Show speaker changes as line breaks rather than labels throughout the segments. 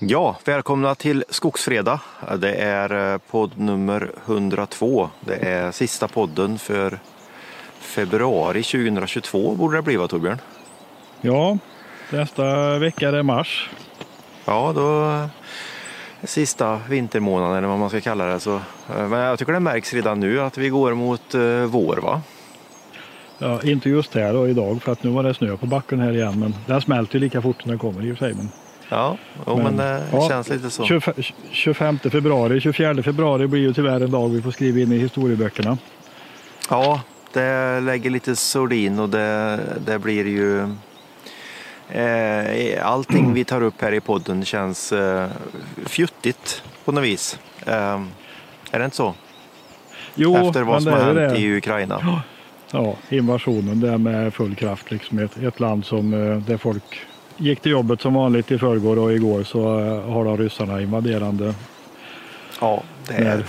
Ja, välkomna till Skogsfredag. Det är eh, podd nummer 102. Det är sista podden för februari 2022 borde det bli va Torbjörn?
Ja, nästa vecka är det mars.
Ja, då sista vintermånaden eller vad man ska kalla det. Så, eh, men jag tycker det märks redan nu att vi går mot eh, vår va?
Ja, inte just här då idag för att nu var det snö på backen här igen. Men den smälter lika fort som den kommer i och för sig. Men,
Ja, jo, men, det
ja,
känns lite så.
25 25 februari, 24 februari blir ju tyvärr en dag vi får skriva in i historieböckerna.
Ja, det lägger lite sordin och det, det blir ju eh, Allting vi tar upp här i podden känns eh, fjuttigt på något vis. Eh, är det inte så?
Jo,
Efter vad
men
som har hänt
det.
i Ukraina.
Ja, invasionen där med full kraft. Liksom ett, ett land som, eh, där folk gick till jobbet som vanligt i förrgår och igår så eh, har de ryssarna invaderande.
Ja, det är,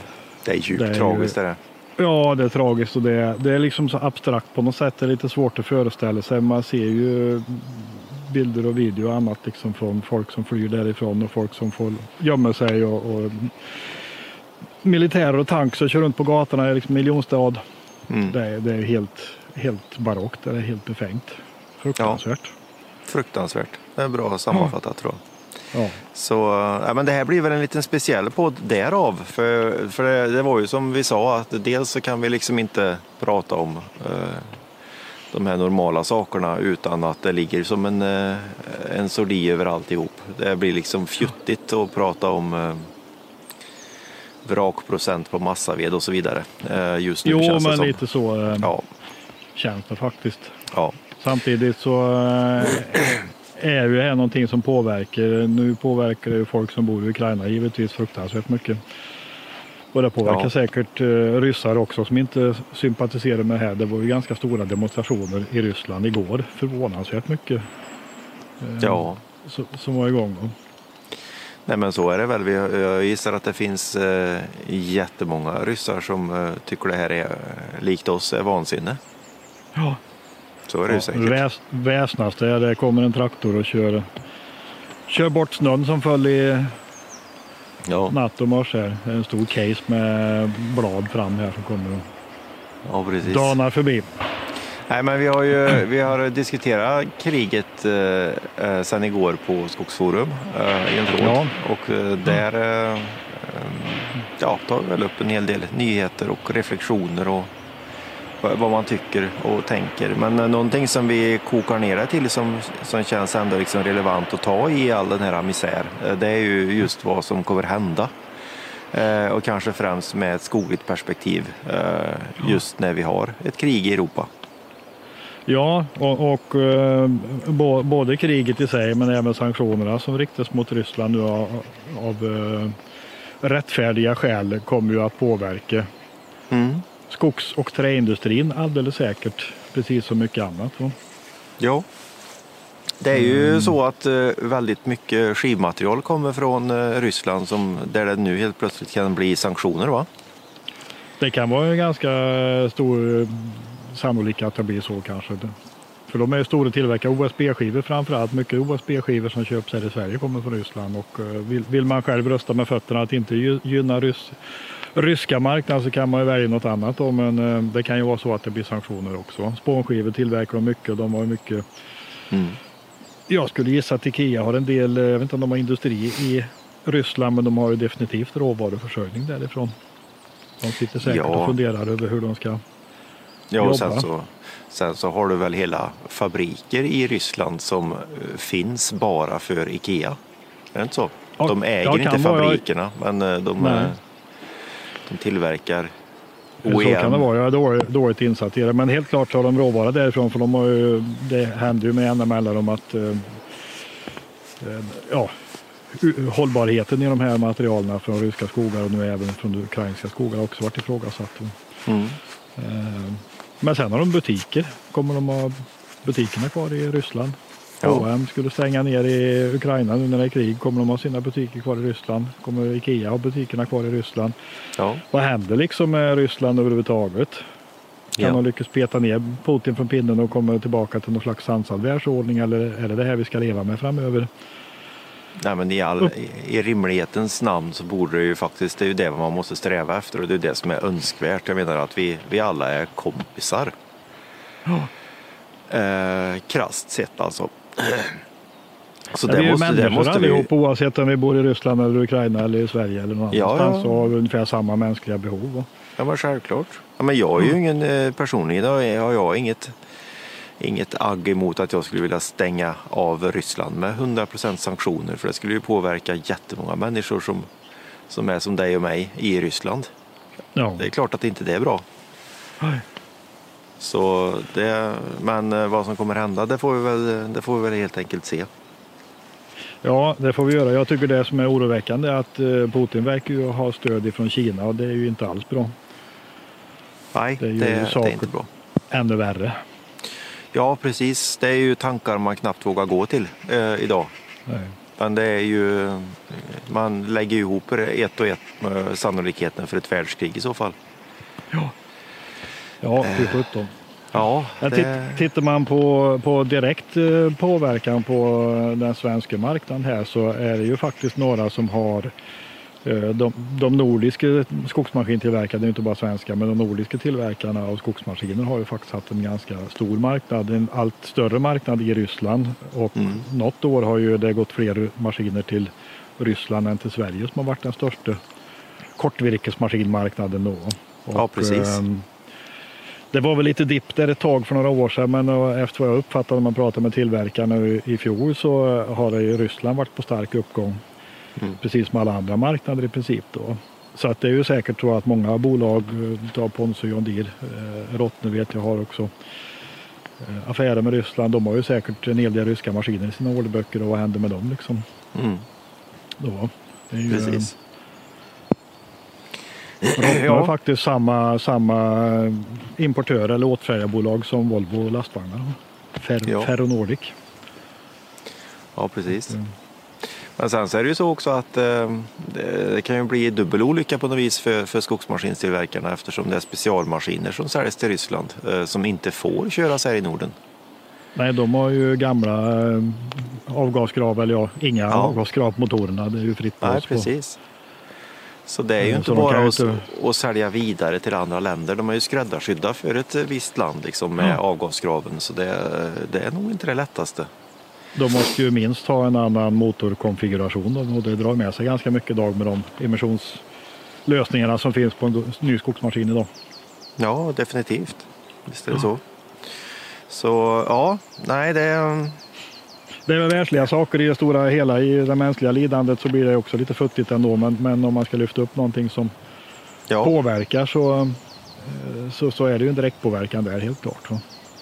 det är djupt
Det är
tragiskt. Är det.
Ja, det är tragiskt och det är, det är liksom så abstrakt på något sätt. Det är lite svårt att föreställa sig. Man ser ju bilder och video och annat liksom från folk som flyr därifrån och folk som får gömma sig och, och militärer och tanks som kör runt på gatorna i liksom miljonstad.
Mm.
Det är, det är helt, helt barockt. Det är helt befängt. Fruktansvärt.
Fruktansvärt. Det är bra sammanfattat tror jag.
Ja.
Så ja, men det här blir väl en liten speciell podd därav. För, för det, det var ju som vi sa att dels så kan vi liksom inte prata om eh, de här normala sakerna utan att det ligger som en, eh, en sordi över alltihop. Det blir liksom fjuttigt att prata om eh, vrakprocent på massaved och så vidare. Eh, just nu
Jo,
känns det
men
som.
lite så eh,
Ja,
känns det faktiskt.
ja,
Samtidigt så eh, är ju det här någonting som påverkar. Nu påverkar det ju folk som bor i Ukraina givetvis fruktansvärt mycket. Och det påverkar
Ja.
säkert uh, ryssar också som inte sympatiserar med det här. Det var ju ganska stora demonstrationer i Ryssland igår. Förvånansvärt mycket eh,
ja.
som var igång. Då.
Nej men så är det väl. Jag gissar att det finns eh, jättemånga ryssar som eh, tycker det här är eh, likt oss är vansinne.
Ja,
Så är det ju säkert.
väs, väsnas det. Det kommer en traktor och kör, kör bort snön som föll i
Ja,
natt och morse. här. Det är en stor case med blad fram här som kommer och
ja precis.
danar förbi.
Nej men vi har ju vi har diskuterat kriget eh, eh, sedan igår på Skogsforum eh, i en tråd.
Ja.
Och eh, där eh, eh, ja, tar vi väl upp en hel del nyheter och reflektioner och vad man tycker och tänker. Men eh, någonting som vi kokar ner det till som, som känns ändå liksom relevant att ta i all den här misär, eh, det är ju just vad som kommer hända. Eh, och kanske främst med ett skogligt perspektiv just när vi har ett krig i Europa.
Ja, och, och bo- både kriget i sig men även sanktionerna som riktas mot Ryssland nu av, av rättfärdiga skäl kommer ju att påverka
Mm.
Skogs och träindustrin alldeles säkert, precis som mycket annat. va?
Ja. Det är ju så att eh, väldigt mycket skivmaterial kommer från eh, Ryssland som, där det nu helt plötsligt kan bli sanktioner va?
Det kan vara en ganska stor sannolikhet att det blir så kanske. För de är stora tillverkare OSB-skivor framförallt. Mycket OSB-skivor som köps här i Sverige kommer från Ryssland. Och eh, vill, man själv rösta med fötterna att inte gy- gynna rys, ryska marknaden så kan man ju välja något annat. Då. Men eh, det kan ju vara så att det blir sanktioner också. Spånskivor tillverkar de mycket. De har mycket.
Mm.
Jag skulle gissa att Ikea har en del, eh, jag vet inte om de har industri i Ryssland men de har ju definitivt råvaruförsörjning därifrån. De sitter säkert
Ja.
och funderar över hur de ska
Ja, och sen så, sen så har du väl hela fabriker i Ryssland som eh, finns bara för Ikea. Är det inte så? De äger
ja,
inte
kan vara.
fabrikerna men de,
Nej.
De tillverkar
Så kan det
OEM.
vara. Jag är dåligt, dåligt insatt i det. Men helt klart har de råvara därifrån. För de har ju, det händer ju med jämna mellanrum att eh, eh, ja, hållbarheten i de här materialen från ryska skogar och nu även från ukrainska skogar har också varit ifrågasatt.
Mm.
Eh, Men sen har de butiker. Kommer de ha butikerna kvar i Ryssland? H&M skulle stänga ner i Ukraina nu när det är krig. Kommer de ha sina butiker kvar i Ryssland? Kommer Ikea ha butikerna kvar i Ryssland?
Ja.
Vad händer liksom med Ryssland överhuvudtaget? Kan
Ja.
de lyckas peta ner Putin från pinnen och komma tillbaka till någon slags sansad världsordning eller är det det här vi ska leva med framöver?
Nej, men i, all, i, i rimlighetens namn så borde det ju faktiskt, det är ju det man måste sträva efter och det är det som är önskvärt. Jag menar att vi, vi alla är kompisar.
Ja.
Eh, krasst sett alltså. Så
Ja, vi är ju människor allihop oavsett om vi bor i Ryssland eller Ukraina eller i Sverige eller någon
Ja,
annanstans
ja.
så har vi ungefär samma mänskliga behov. va?
Ja men självklart. Ja, men jag är ju ingen eh, personligen har jag inget, inget agg emot att jag skulle vilja stänga av Ryssland med 100% sanktioner för det skulle ju påverka jättemånga människor som, som är som dig och mig i Ryssland.
Ja.
Det är klart att inte det är bra.
Nej.
Så det, men eh, vad som kommer hända det får, vi väl, det får vi väl helt enkelt se.
ja, det får vi göra. Jag tycker det som är oroväckande är att eh, Putin verkar ju ha stöd ifrån Kina och det är ju inte alls bra.
Nej,
Det
det
är
det,
saker-
är inte bra.
Ännu värre.
Ja precis, det är ju tankar man knappt vågar gå till eh, idag.
Nej.
Men det är ju, man lägger ju ihop ett och ett med sannolikheten för ett världskrig i så fall.
Ja, fy sjutton.
Ja, det,
titt, tittar man på, på direkt eh, påverkan på den svenska marknaden här så är det ju faktiskt några som har eh, de, de nordiska skogsmaskintillverkarna, det är inte bara svenska, men de nordiska tillverkarna av skogsmaskiner har ju faktiskt haft en ganska stor marknad, en allt större marknad i Ryssland. Och
Mm.
något år har ju det gått fler maskiner till Ryssland än till Sverige som har varit den största kortvirkesmaskinmarknaden då.
Ja, precis.
ehm, det var väl lite dipp där ett tag för några år sedan men eh, efter vad jag uppfattade när man pratade med tillverkarna i, fjol så har det i Ryssland varit på stark uppgång.
Mm.
Precis som alla andra marknader i princip. Då. Så att det är ju säkert så att många bolag, eh, tar Ponsu, John Deere, eh, Rottner vet jag har också eh, affärer med Ryssland. De har ju säkert en hel del ryska maskiner i sina orderböcker och vad händer med dem liksom?
mm,
Då? Det är ju,
precis. Ja.
har faktiskt samma, samma importör eller åtfärjarbolag som Volvo lastvagnar. Fer,
Ja.
Ferronordic.
Ja, precis.
Mm.
Men sen så är det ju så också att eh, det, kan ju bli dubbel olycka på något vis för, för skogsmaskinstillverkarna eftersom det är specialmaskiner som säljs till Ryssland eh, som inte får köras här i Norden.
Nej, de har ju gamla eh, avgaskrav, eller ja, inga
Ja.
avgaskrav på motorerna. Det är ju fritt
Nej,
blås på.
Så det är ju
Mm,
inte bara att,
inte-
att sälja vidare till andra länder. De är ju skräddarsydda för ett visst land liksom, med
Ja.
avgaskraven. Så det, det är nog inte det lättaste.
De måste ju minst ha en annan motorkonfiguration och det drar med sig ganska mycket dag med de emissionslösningarna som finns på en ny skogsmaskin idag.
Ja, definitivt. Visst är det så. Så ja, nej det är...
Det är väl världsliga saker i det stora hela. I det mänskliga lidandet så blir det också lite futtigt ändå. Men, men om man ska lyfta upp någonting som
Ja,
påverkar så, eh, så, så är det ju en direktpåverkan där helt klart.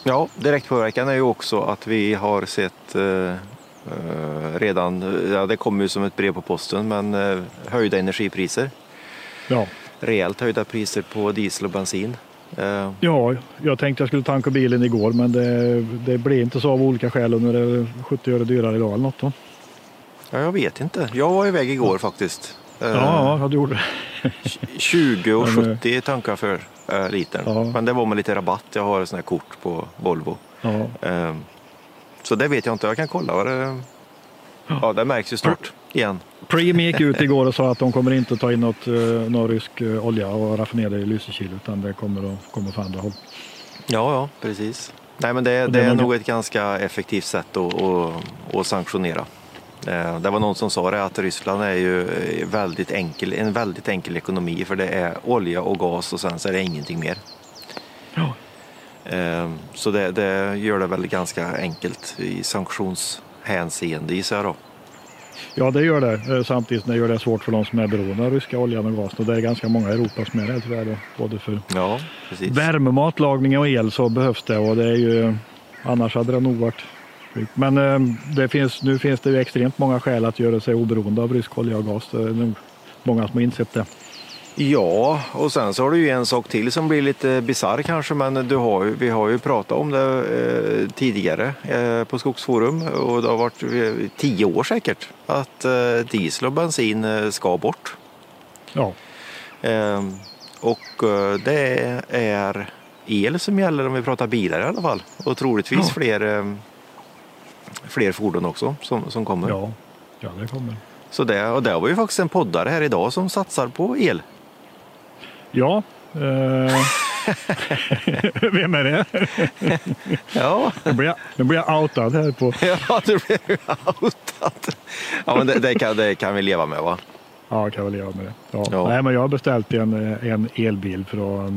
ja direktpåverkan är ju också att vi har sett eh, eh, redan, ja det kommer ju som ett brev på posten, men eh, höjda energipriser.
Ja.
Rejält höjda priser på diesel och bensin. Eh,
ja, jag tänkte jag skulle tanka bilen igår men det, det blev inte så av olika skäl. Och nu är det 70 öre dyrare idag eller något. Då.
ja, jag vet inte. Jag var iväg igår faktiskt. Eh,
Ja, ja, du gjorde det.
20 och
Men, eh,
70 tankar för eh, litern.
Ja.
Men det var med lite rabatt. Jag har ett sånt här kort på Volvo.
Ja.
Så det vet jag inte. Jag kan kolla vad det... Ja, det märks ju snart igen.
Preem gick ut igår och sa att de kommer inte ta in något, eh, någon rysk eh, olja och raffinera i Lysekil utan det kommer att komma från andra håll.
Ja, ja, precis. Nej, men det, det
det
är nog ett ganska effektivt sätt att, att, att sanktionera. Eh, Det var någon som sa det att Ryssland är ju väldigt enkel, en väldigt enkel ekonomi för det är olja och gas och sen så är det ingenting mer.
Ja.
Så det, det gör det väl ganska enkelt i sanktionshänseende gissar jag då.
Ja, det gör det. Eh, Samtidigt det gör det svårt för de som är beroende av ryska oljan och gasen. Och det är ganska många i Europa som är det tyvärr. Både för
Ja, precis.
värme, matlagning och el så behövs det. Och det är ju, annars hade det nog varit. Men eh, det finns, nu finns det ju extremt många skäl att göra sig oberoende av rysk olja och gas. Det är nog många som har insett det.
Ja, och sen så har du ju en sak till som blir lite bisarr kanske, men du har vi har ju pratat om det eh, tidigare eh, på Skogsforum och det har varit eh, tio år säkert att eh, diesel och bensin eh, ska bort.
Ja,
Eh, och eh, det är el som gäller om vi pratar bilar i alla fall och troligtvis
Ja.
fler, fler fordon också som, som kommer.
ja. Ja, det kommer.
Så det, och det var ju faktiskt en poddare här idag som satsar på el.
Ja. Eh, vem är det?
Ja,
Nu blir, jag, nu blir jag outad här på...
ja du ju outad. Ja, men det, det, kan, det kan vi leva med va?
Ja, jag kan väl leva med det. Ja.
Ja.
Nej, men jag har beställt en, en elbil för att...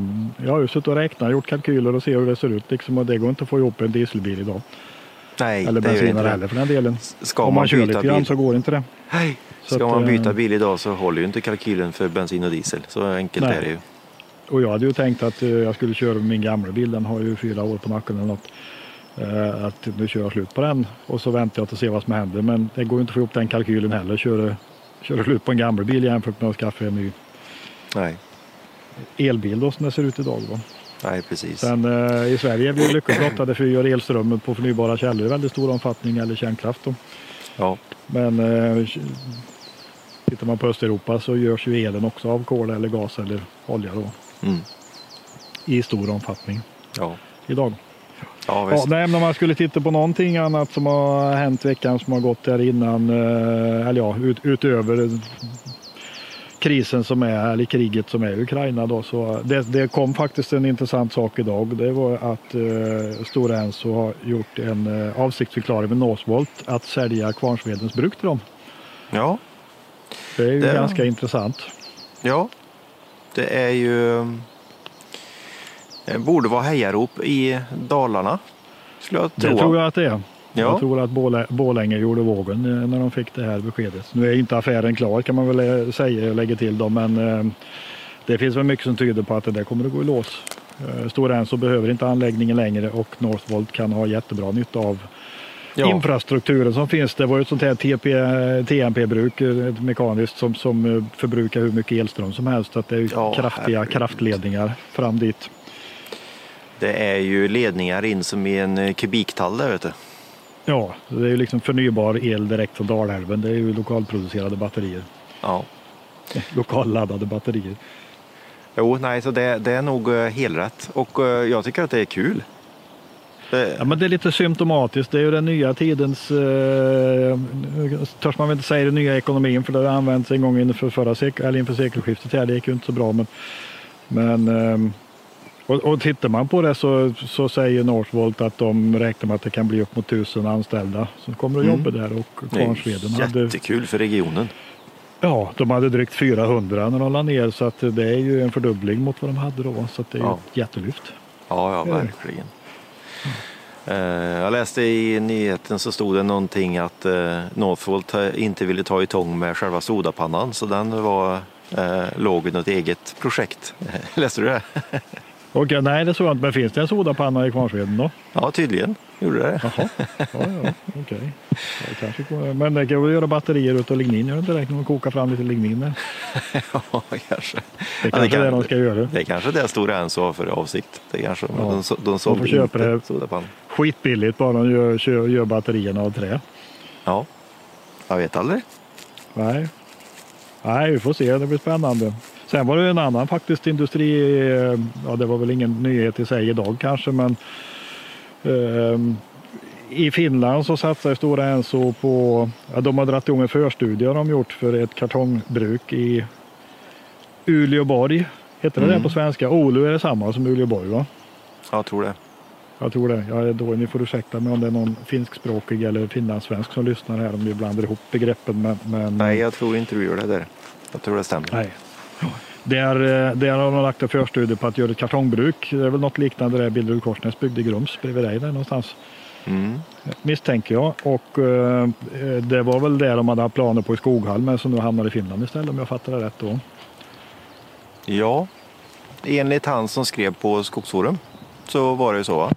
Jag har ju suttit och räknat, gjort kalkyler och se hur det ser ut. Liksom, och det går inte att få ihop en dieselbil idag.
Nej,
Eller bensinare heller för den delen.
Ska
Om man,
man
kör lite grann så går inte det.
Nej. Ska
att,
man
eh,
byta bil idag så håller ju inte kalkylen för bensin och diesel. Så enkelt
Nej.
är det ju.
Och jag hade ju tänkt att eh, jag skulle köra min gamla bil. Den har ju fyra år på nacken eller något. Eh, att nu kör jag slut på den och så väntar jag till att se vad som händer. Men det går ju inte att få ihop den kalkylen heller. Köra, köra slut på en gammal bil jämfört med att skaffa en ny
Nej,
elbil då som det ser ut idag. Då.
Nej precis.
Sen eh, i Sverige är vi ju lyckligt lottade för vi gör elströmmen på förnybara källor i väldigt stor omfattning eller kärnkraft. Då.
Ja,
Men eh, tittar man på Östeuropa så görs ju elen också av kol eller gas eller olja då,
mm.
i stor omfattning
ja.
idag.
ja
Ja,
visst.
nej, men om man skulle titta på någonting annat som har hänt veckan som har gått där innan, eh, eller ja, ut, utöver krisen som är, eller kriget som är i Ukraina då, så det, det kom faktiskt en intressant sak idag. Det var att eh, Stora Enso har gjort en eh, avsiktsförklaring med Northvolt att sälja Kvarnsvedens bruk till dem.
Ja,
Det är ju
Det-
ganska intressant.
ja. Det är ju... Det borde vara hejarop i Dalarna. Skulle jag
Det
tro.
tror jag att det är.
Ja.
Jag tror att Borlä- Borlänge gjorde vågen eh, när de fick det här beskedet. Nu är inte affären klar kan man väl eh, säga och lägga till då, men eh, det finns väl mycket som tyder på att det där kommer att gå i lås. Stora Enso behöver inte anläggningen längre och Northvolt kan ha jättebra nytta av
Ja.
infrastrukturen som finns. Det var ju ett sånt här TP, TMP-bruk, ett mekaniskt, som, som förbrukar hur mycket elström som helst. Att det är
Ja,
kraftiga
herregud.
kraftledningar fram dit.
Det är ju ledningar in som i en kubiktall där vet du.
Ja, det är ju liksom förnybar el direkt från Dalälven. Det är ju lokalproducerade batterier.
Ja.
Lokalladdade batterier.
Jo, nej, så det, det är nog eh, helrätt. Och eh, jag tycker att det är kul. Det,
Ja, men det är lite symptomatiskt. Det är ju den nya tidens, eh, törs man väl inte säga den nya ekonomin för det har använts en gång inför, förra sek- eller inför sekelskiftet. Här. Det gick ju inte så bra. Men, men, ehm, och, och tittar man på det så, så säger Northvolt att de räknar med att det kan bli upp mot tusen anställda som kommer att
Mm.
jobba där. Och
det är
Kvarnsveden hade,
jättekul för regionen.
ja, de hade drygt 400 när de la ner så att det är ju en fördubbling mot vad de hade då. Så det är
Ja.
ett jättelyft.
Ja, ja, verkligen. Eh, Jag läste i nyheten så stod det någonting att eh, Northvolt eh, inte ville ta i tång med själva sodapannan så den var, låg i något eget projekt. Läste du det?
Ja, nej, det såg jag inte. Men finns det en sodapanna i Kvarnsveden då?
Ja, tydligen gjorde det.
Jaha, ja, ja, okej. Kanske går- Men det kan väl göra batterier utav lignin, gör det inte det? Man koka fram lite lignin där?
Ja, kanske.
Det
Ja,
kanske är det de ska göra.
Det är kanske det Stora Enso har för avsikt. Det kanske,
Ja.
de, så- de sålde
köpa
inte
det.
sodapannan.
Skitbilligt bara de gör, gör batterierna av trä.
Ja, jag vet aldrig.
Nej. Nej, vi får se. Det blir spännande. Sen var det en annan faktiskt industri. eh, Ja, det var väl ingen nyhet i sig idag kanske, men ehm, i Finland så satsar Stora Enso på, ja, de har dragit igång en förstudie de gjort för ett kartongbruk i Uleåborg. Heter det
Mm.
det på svenska? Olu är det samma som Uleåborg va?
Jag tror det.
Jag tror det. Jag är dålig. Ni får ursäkta mig om det är någon finskspråkig eller finlandssvensk som lyssnar här om vi blandar ihop begreppen. Men, men,
Nej, jag tror inte du gör det där. Jag tror det stämmer.
Nej. Där, eh, där har de lagt en förstudie på att göra ett kartongbruk. Det är väl något liknande där Billerud Korsnäs byggde i Grums bredvid dig där någonstans.
Mm.
Misstänker jag. Och eh, det var väl det de hade haft planer på i Skoghall men som nu hamnar i Finland istället om jag fattar det rätt då.
Ja, enligt han som skrev på Skogsforum så var det ju så va?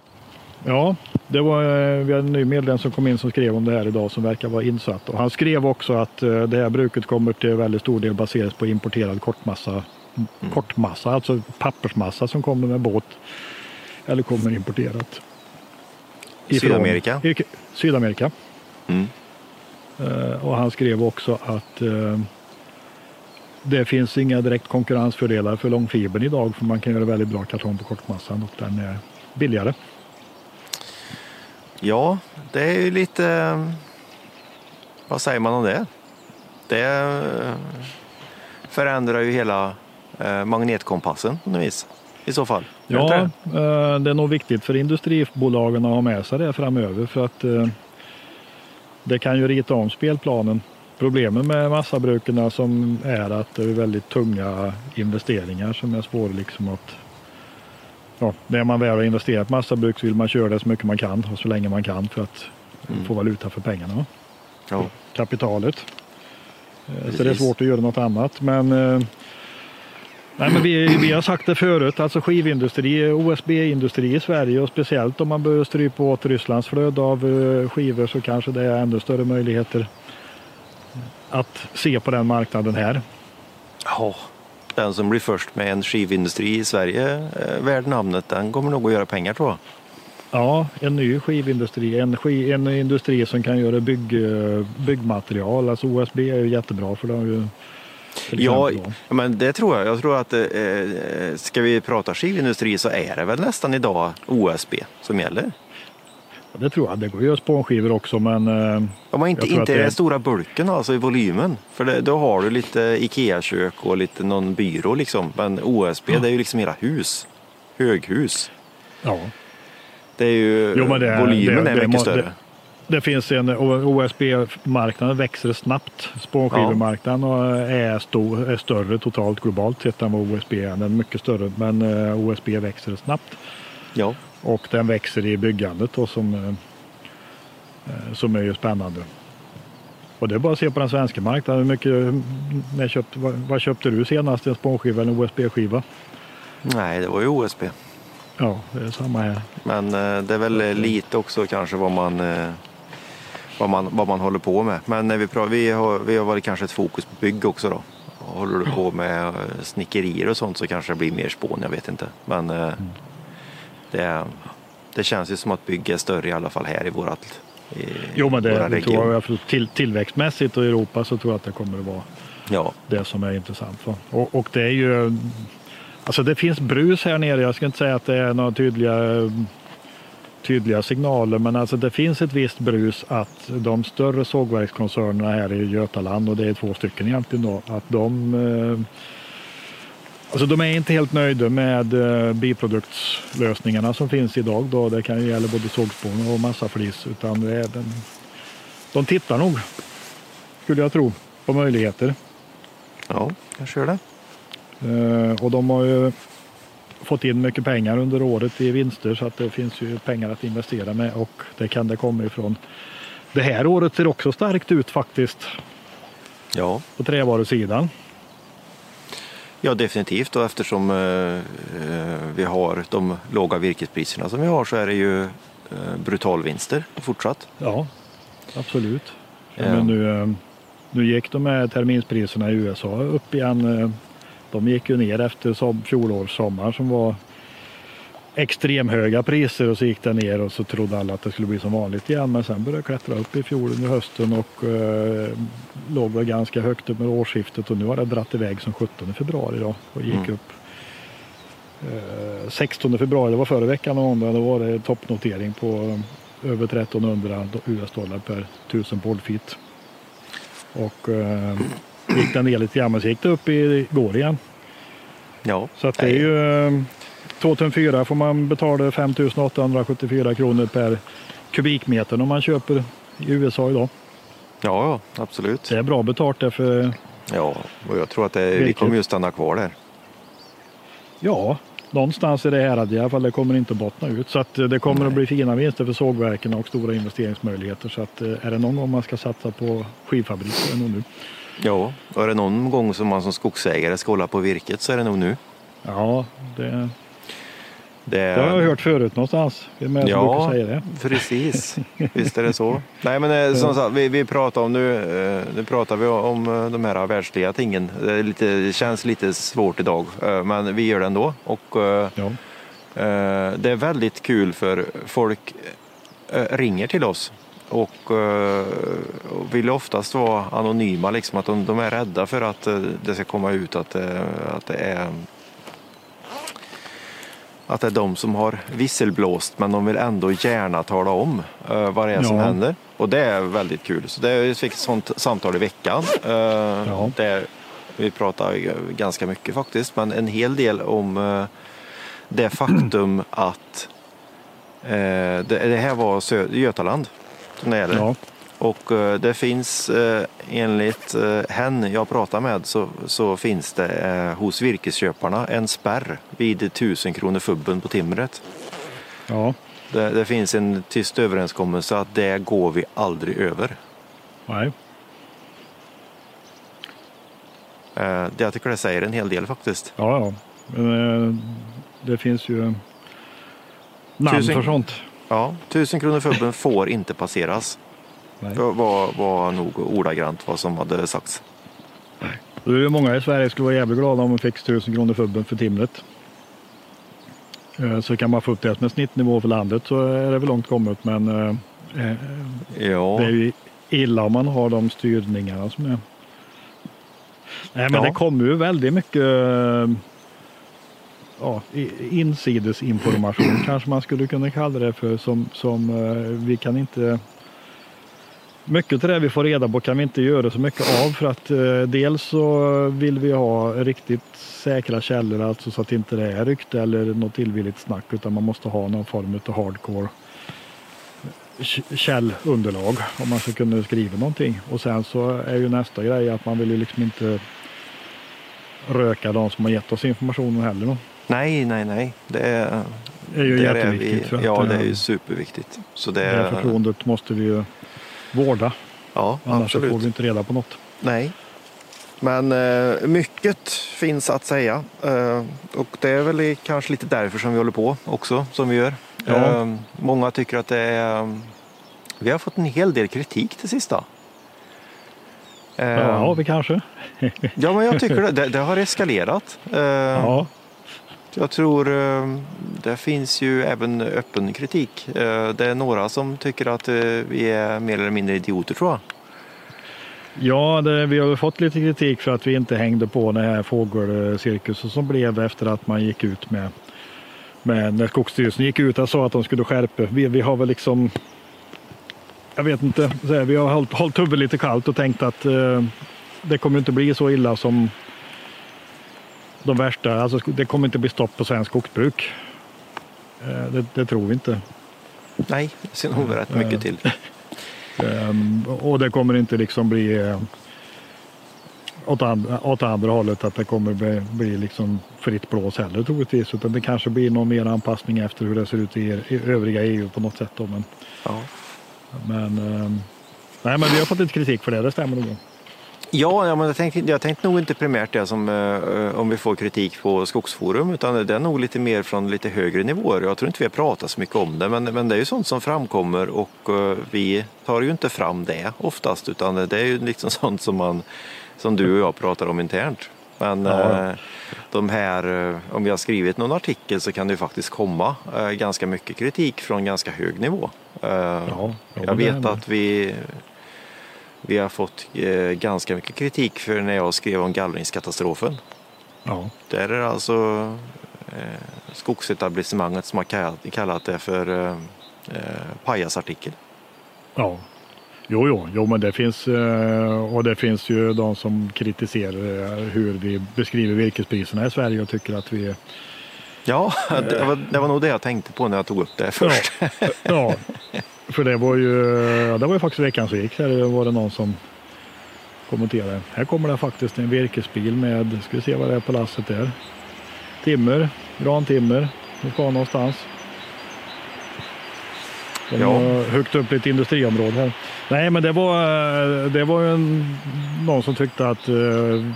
Ja, det var, eh, vi hade en ny medlem som kom in som skrev om det här idag som verkar vara insatt. Och han skrev också att eh, det här bruket kommer till väldigt stor del baseras på importerad kortmassa. Kortmassa, alltså pappersmassa som kommer med båt. Eller kommer importerat. Ifrån-
Sydamerika?
i- Sydamerika.
Mm.
Eh, Och han skrev också att eh, det finns inga direkt konkurrensfördelar för långfibern idag för man kan göra väldigt bra kartong på kortmassan och den är billigare.
Ja, det är ju lite... vad säger man om det? Det eh, förändrar ju hela magnetkompassen på något vis i så fall.
Ja,
det?
eh, det är nog viktigt för industribolagen att ha med sig det framöver för att eh, det kan ju rita om spelplanen. Problemet med massabruken som är att det är väldigt tunga investeringar som är svåra liksom att Ja, när man väl har investerat massabruk så vill man köra det så mycket man kan och så länge man kan för att
Mm.
få valuta för pengarna,
Ja.
kapitalet. Eh, Så
Precis.
det är svårt att göra något annat. Men, eh, nej, men vi, vi har sagt det förut, alltså skivindustri, OSB-industri i Sverige och speciellt om man börjar strypa åt Rysslands flöde av eh, skivor så kanske det är ännu större möjligheter att se på den marknaden här.
Ja, den som blir först med en skivindustri i Sverige eh, värd namnet, den kommer nog att göra pengar tror jag.
Ja, en ny skivindustri, en, ski, en industri som kan göra bygg, eh, byggmaterial. Alltså OSB är ju jättebra för det har ju till
Ja, ja, men det tror jag. Jag tror att eh, ska vi prata skivindustri så är det väl nästan idag OSB som gäller.
det tror jag. Det går ju att spånskivor också men eh,
Om man inte, inte
det
den stora bulken alltså i volymen. För det, då har du lite Ikea-kök och lite någon byrå liksom. Men OSB det är ju liksom hela hus. Höghus.
ja.
Det är ju,
Jo, men det-
volymen
det-
är mycket större.
Det- finns en OSB-marknaden växer snabbt. Spånskivemarknaden är, stor, är större totalt globalt sett än vad OSB är. Den är mycket större men eh, OSB växer snabbt.
Ja.
Och den växer i byggandet då, som, eh, eh, som är ju spännande. Och det är bara att se på den svenska marknaden. Hur mycket, när köpt, vad, köpte du senast? En spånskiva eller en OSB-skiva?
Nej, det var ju OSB.
Ja, det är samma här.
Men eh, det är väl eh, lite också kanske vad man, eh, vad man, vad man håller på med. Men när vi, pratar, vi, har, vi har varit kanske ett fokus på bygg också då. Håller du på med eh, snickerier och sånt så kanske det blir mer spån, jag vet inte. Men eh, det, det känns ju som att bygg är större i alla fall här i vårat i
Jo, men det, det tror jag, för till, tillväxtmässigt och i Europa så tror jag att det kommer att vara
Ja,
det som är intressant. Och, och det är ju, alltså det finns brus här nere. Jag ska inte säga att det är några tydliga, tydliga signaler, men alltså det finns ett visst brus att de större sågverkskoncernerna här i Götaland, och det är två stycken egentligen då, att de eh, Alltså de är inte helt nöjda med eh, biproduktslösningarna som finns idag. Då. Det kan ju gälla både sågspån och massaflis. Utan det är den, de tittar nog, skulle jag tro, på möjligheter.
ja jag kör det.
Eh, och de har ju fått in mycket pengar under året i vinster så att det finns ju pengar att investera med och det kan det komma ifrån. Det här året ser också starkt ut faktiskt
Ja,
på trävarusidan.
ja definitivt. Och eftersom eh, eh, vi har de låga virkespriserna som vi har så är det ju eh, brutalvinster fortsatt.
Ja, absolut. Men nu, nu gick de här terminspriserna i USA upp igen. Eh, De gick ju ner efter som fjolårssommar som var extremhöga priser och så gick det ner och så trodde alla att det skulle bli som vanligt igen. Men sen började det klättra upp i fjol under hösten och eh, låg väl ganska högt upp med årsskiftet och nu har det dratt iväg som 17 februari då och gick
Mm.
upp. Eh, 16 februari, det var förra veckan och då var det toppnotering på över 1300 US-dollar per 1000 boardfeet. Och eh, gick den ner lite grann men så gick det upp igår igen.
Ja,
Så att det är ju eh, 2004 får man betala 5874 kronor per kubikmeter om man köper i USA idag.
Ja, ja, absolut.
Det är bra betalt där för
Ja, och jag tror att det, vi kommer ju stanna kvar där.
ja, någonstans i det här i alla fall. Det kommer inte bottna ut. Så att det kommer
Nej.
att bli fina vinster för sågverken och stora investeringsmöjligheter. Så att eh, är det någon gång man ska satsa på skivfabrik så är det nog nu.
Ja, är det någon gång som man som skogsägare ska hålla på virket så är det nog nu.
Ja, det,
Det,
det har jag hört förut någonstans. Vem är det
Ja.
säga det?
Precis, visst är det så. Nej men eh, som sagt, vi, vi pratar om nu, eh, nu pratar vi om eh, de här världsliga tingen. Det, lite, det känns lite svårt idag, men vi gör det ändå. Och,
Ja.
det är väldigt kul för folk ringer till oss och, eh, och vill oftast vara anonyma, liksom, att de, de är rädda för att eh, det ska komma ut att, eh, att det är Att det är de som har visselblåst men de vill ändå gärna tala om uh, vad det är som
Ja.
händer. Och det är väldigt kul. Så det jag fick ett sånt samtal i veckan. Uh,
Ja.
där vi pratar eh, ganska mycket faktiskt, men en hel del om uh, det faktum att uh, det, det här var Sö- Götaland gäller.
Ja,
Och eh, det finns eh, enligt eh, hen jag pratar med så, så finns det hos virkesköparna en spärr vid 1000 kronor fubben på timret.
ja,
Det, det finns en tyst överenskommelse att det går vi aldrig över.
nej.
Det jag tycker det säger en hel del faktiskt.
Ja, ja. Men, det finns ju namn
Tusen-
för sånt.
Ja, 1000 kronor fubben får inte passeras.
Nej.
Det var, var nog ordagrant vad som hade sagts.
Det är ju många i Sverige skulle vara jävligt glada om de fick 1000 kronor fubben för timret. Eh, Så kan man få upp det som en snittnivå för landet så är det väl långt kommet. Men eh, eh,
Ja,
det är ju illa om man har de styrningarna som är. Nej, men
Ja.
det kommer ju väldigt mycket ja, insidesinformation kanske man skulle kunna kalla det för som, som eh, vi kan inte mycket av det vi får reda på kan vi inte göra så mycket av för att eh, dels så vill vi ha riktigt säkra källor, alltså så att inte det är rykte eller något illvilligt snack utan man måste ha någon form av hardcore källunderlag om man ska kunna skriva någonting. Och sen så är ju nästa grej att man vill ju liksom inte röka de som har gett oss informationen heller. Då
nej, nej, nej. Det är,
Det är ju jätteviktigt. för
vi, ja, det är
eh,
ju superviktigt. Så det,
det
är,
förtroendet måste vi ju vårda.
ja,
Annars
absolut.
får vi inte reda på något.
Nej. Men eh, mycket finns att säga. Eh, och det är väl i- kanske lite därför som vi håller på också, som vi gör.
Ja.
Eh, många tycker att det är... Vi har fått en hel del kritik till sista. Eh,
Ja, vi kanske.
ja, men jag tycker det. Det, det har eskalerat. Eh,
Ja,
jag tror eh, det finns ju även öppen kritik. Eh, det är några som tycker att eh, vi är mer eller mindre idioter tror jag.
ja det, vi har fått lite kritik för att vi inte hängde på den här fågelcirkusen som blev efter att man gick ut med, med när Skogsstyrelsen gick ut och sa att de skulle skärpa. Vi, vi har väl liksom, jag vet inte, så här, vi har hållit, hållit huvudet lite kallt och tänkt att eh, det kommer inte bli så illa som de värsta, alltså det kommer inte bli stopp på svensk skogsbruk. Eh, det, det tror vi inte.
Nej, det ser nog rätt mycket till.
Ehm, och det kommer inte liksom bli eh, åt, andra, åt andra hållet att det kommer bli, bli liksom fritt blås heller troligtvis. Utan det kanske blir någon mer anpassning efter hur det ser ut i, er- i övriga EU på något sätt. Då. Men,
Ja.
men, ehm, nej, men vi har fått lite kritik för det, det stämmer nog.
Ja, ja men jag tänkte, jag tänkte nog inte primärt det som eh, om vi får kritik på Skogsforum utan det är nog lite mer från lite högre nivåer. Jag tror inte vi har pratat så mycket om det men, men det är ju sånt som framkommer och eh, vi tar ju inte fram det oftast utan det är ju liksom sånt som, man, som du och jag pratar om internt. Men
Ja,
eh, de här, eh, om vi har skrivit någon artikel så kan det ju faktiskt komma eh, ganska mycket kritik från ganska hög nivå. Eh,
Ja, ja,
jag vet att vi, vi har fått eh, ganska mycket kritik för när jag skrev om gallringskatastrofen.
Ja,
Där är det alltså eh, skogsetablissemanget som har kallat, det för eh, eh, pajasartikel.
ja. Jo, jo, jo, men det finns eh, och det finns ju de som kritiserar hur vi beskriver virkespriserna i Sverige och tycker att vi
Ja, det var, det var nog det jag tänkte på när jag tog upp det först.
Ja, ja, för det var ju, ja, det var ju faktiskt veckans vik. Här var det någon som kommenterade. Här kommer det faktiskt en virkesbil med, ska vi se vad det är på lasset där. Timmer, grantimmer. De ska någonstans. De
Ja.
har högt upp lite industriområde här. Nej, men det var, eh, det var ju en, någon som tyckte att det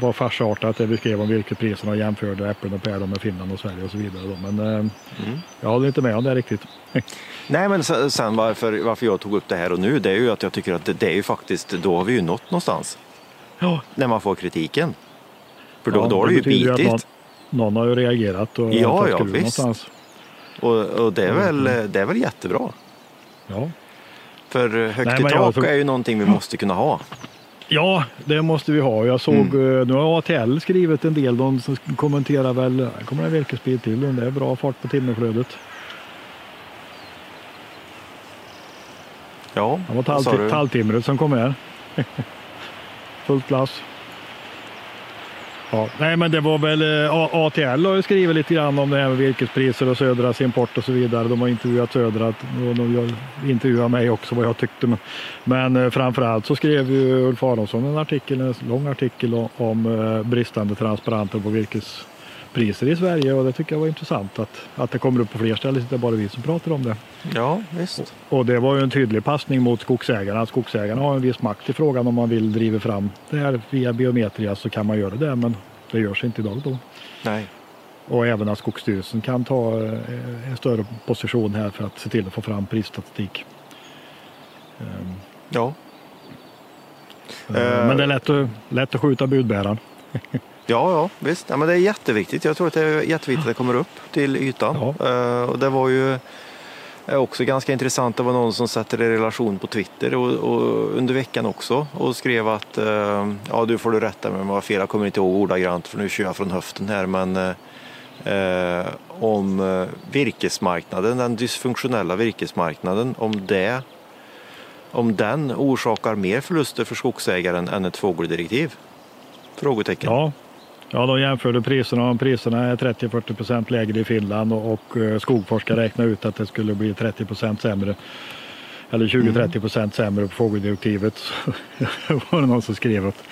var farsartat det vi skrev om virkespriserna och jämförde äpplen och päron med Finland och Sverige och så vidare. Då. Men eh, jag håller inte med om det riktigt.
Nej, men se- sen varför, varför jag tog upp det här och nu, det är ju att jag tycker att det, det är ju faktiskt, då har vi ju nått någonstans.
Ja,
När man får kritiken. För då,
Ja,
då har det ju
betyder att
bitit.
Någon, någon har ju reagerat och
Ja, ja, visst.
någonstans.
Och, och det, är väl,
Mm.
det är väl jättebra.
Ja.
För högt
Nej,
i
jag
tak
tror-
är ju någonting vi måste kunna ha.
Ja, det måste vi ha. Jag såg, mm. nu har ATL skrivit en del. De kommenterar väl, kommer det virkesbil till. Det är bra fart på timmerflödet.
Ja,
Det var tall, talltimret som kom här. Fullt lass. Ja, nej, men det var väl eh, ATL har ju skrivit lite grann om det här med virkespriser och Södras import och så vidare. De har intervjuat Södra och de intervjuade mig också vad jag tyckte. Men, men eh, framförallt så skrev ju Ulf Aronsson en artikel, en lång artikel om, om eh, bristande transparenter på virkes priser i Sverige och det tycker jag var intressant att, att det kommer upp på fler ställen. Det är bara vi som pratar om det.
Ja, visst.
Och, och det var ju en tydlig passning mot skogsägarna. Skogsägarna har en viss makt i frågan om man vill driva fram det här via biometria så kan man göra det, men det görs inte idag då.
Nej.
Och även att Skogsstyrelsen kan ta eh, en större position här för att se till att få fram prisstatistik.
Ehm. Ja.
Men det är lätt att, lätt att skjuta budbäraren.
Ja, ja visst. Ja, men det är jätteviktigt. Jag tror att det är jätteviktigt att det kommer upp till ytan. Ja. Uh, och det var ju också ganska intressant. Det var någon som satte det i relation på Twitter och, och under veckan också och skrev att uh, ja, du får du rätta mig om jag har fel. Jag kommer inte ihåg ordagrant för nu kör jag från höften här. Men uh, om virkesmarknaden, den dysfunktionella virkesmarknaden, om det om den orsakar mer förluster för skogsägaren än ett fågeldirektiv? Frågetecken.
Ja, Ja, de jämförde priserna och priserna är 30-40 procent lägre i Finland och, och eh, Skogforska räknade ut att det skulle bli 30 procent sämre. Eller 20-30 procent sämre på fågeldirektivet. var det någon som skrev att,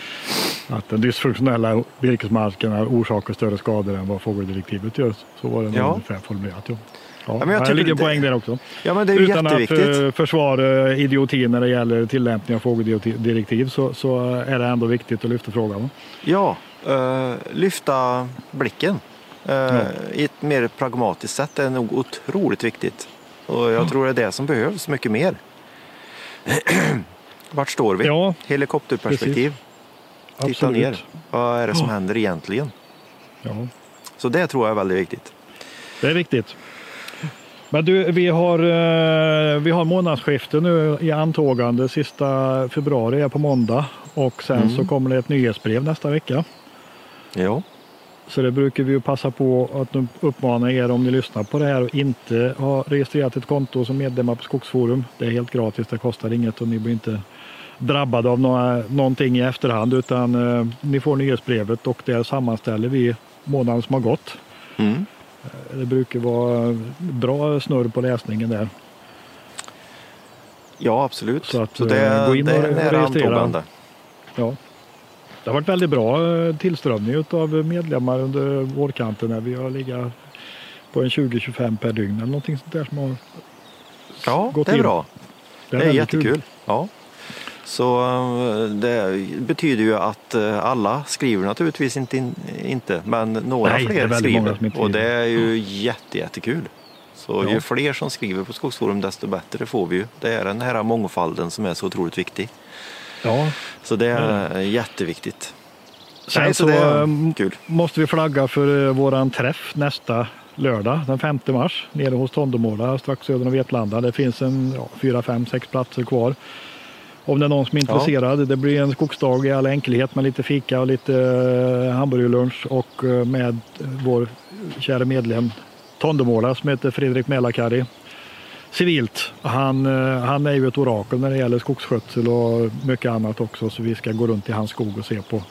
att den dysfunktionella virkesmarken orsakar större skador än vad fågeldirektivet gör. Så var det ja. ungefär formulerat. Ja. Ja, men jag det ligger en poäng där också.
Ja, men det är
Utan
jätteviktigt.
att uh, försvara idioti när det gäller tillämpning av fågeldirektiv så, så är det ändå viktigt att lyfta frågan.
Ja, uh, lyfta blicken uh, ja. i ett mer pragmatiskt sätt är nog otroligt viktigt. Och jag ja. tror det är det som behövs mycket mer. Vart står vi?
Ja,
Helikopterperspektiv. Precis. Titta ner. Vad är det som händer egentligen?
Ja.
Så det tror jag är väldigt viktigt.
Det är viktigt. Men du, vi har, eh, vi har månadsskifte nu i antågande. Sista februari är på måndag och sen mm. så kommer det ett nyhetsbrev nästa vecka.
Ja.
Så det brukar vi ju passa på att uppmana er om ni lyssnar på det här och inte har registrerat ett konto som medlemmar på Skogsforum. Det är helt gratis, det kostar inget och ni blir inte drabbade av några, någonting i efterhand utan eh, ni får nyhetsbrevet och där sammanställer vi månaden som har gått.
Mm.
Det brukar vara bra snurr på läsningen där.
Ja, absolut.
Så, att, Så det, eh, gå in det är nära antågande. Ja. Det har varit väldigt bra eh, tillströmning av medlemmar under vårkanten. Vi har legat på en 20-25 per dygn eller någonting sånt där som har
Ja,
gått
det är
in.
bra. Det är, det är jättekul. Kul. Ja. Så eh, det betyder ju att eh, alla skriver naturligtvis inte, inte men några Nej, fler skriver och det är ju jätte, jättekul. Så ja. ju fler som skriver på Skogsforum desto bättre får vi ju. Det är den här mångfalden som är så otroligt viktig.
Ja.
Så det är ja. jätteviktigt.
Sen Nej, så, så ehm, kul. måste vi flagga för eh, våran träff nästa lördag den 5 mars nere hos Tondemåla strax söder om Vetlanda. Det finns en ja, fyra, fem, sex platser kvar. Om det är någon som är intresserad. Ja. Det blir en skogsdag i all enkelhet med lite fika och lite uh, hamburgerlunch och med vår kära medlem Tondemåla som heter Fredrik Mälarkari. Civilt. Han, uh, han är ju ett orakel när det gäller skogsskötsel och mycket annat också så vi ska gå runt i hans skog och se på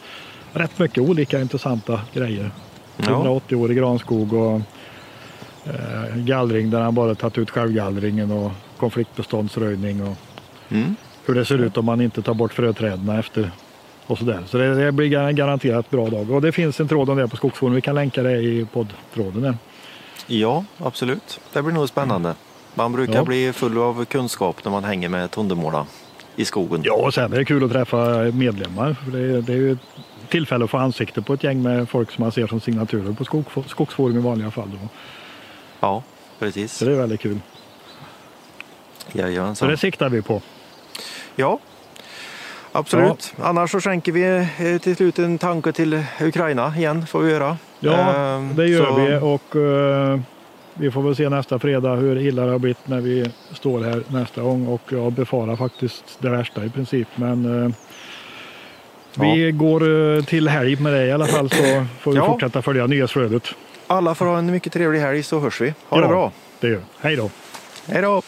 rätt mycket olika intressanta grejer. Ja. 180-årig granskog och gallring där han bara tagit ut självgallringen och konfliktbeståndsröjning. Och,
mm
hur det ser ut om man inte tar bort fröträden efter och sådär. Så det, det blir garanterat bra dag. Och det finns en tråd om det på Skogsforum. Vi kan länka det i poddtråden.
Ja, absolut. Det blir nog spännande. Man brukar ja. bli full av kunskap när man hänger med Tondemåla i skogen.
Ja, och sen är det kul att träffa medlemmar. För det, det är ju ett tillfälle att få ansikte på ett gäng med folk som man ser som signaturer på skog, Skogsforum i vanliga fall. Då.
Ja, precis.
Så det är väldigt kul.
Jajamensan.
Så det siktar vi på.
Ja, absolut. Ja. Annars så skänker vi eh, till slut en tanke till Ukraina igen, får vi göra.
Ja, ehm, det gör så... vi och uh, vi får väl se nästa fredag hur illa det har blivit när vi står här nästa gång och jag befarar faktiskt det värsta i princip. Men uh, Vi går eh, till helg med dig i alla fall så får vi
Ja.
fortsätta följa nyhetsflödet.
Alla får ha en mycket trevlig helg så hörs vi. Ha det
Ja.
bra.
Det gör. Hej då!
Hej då!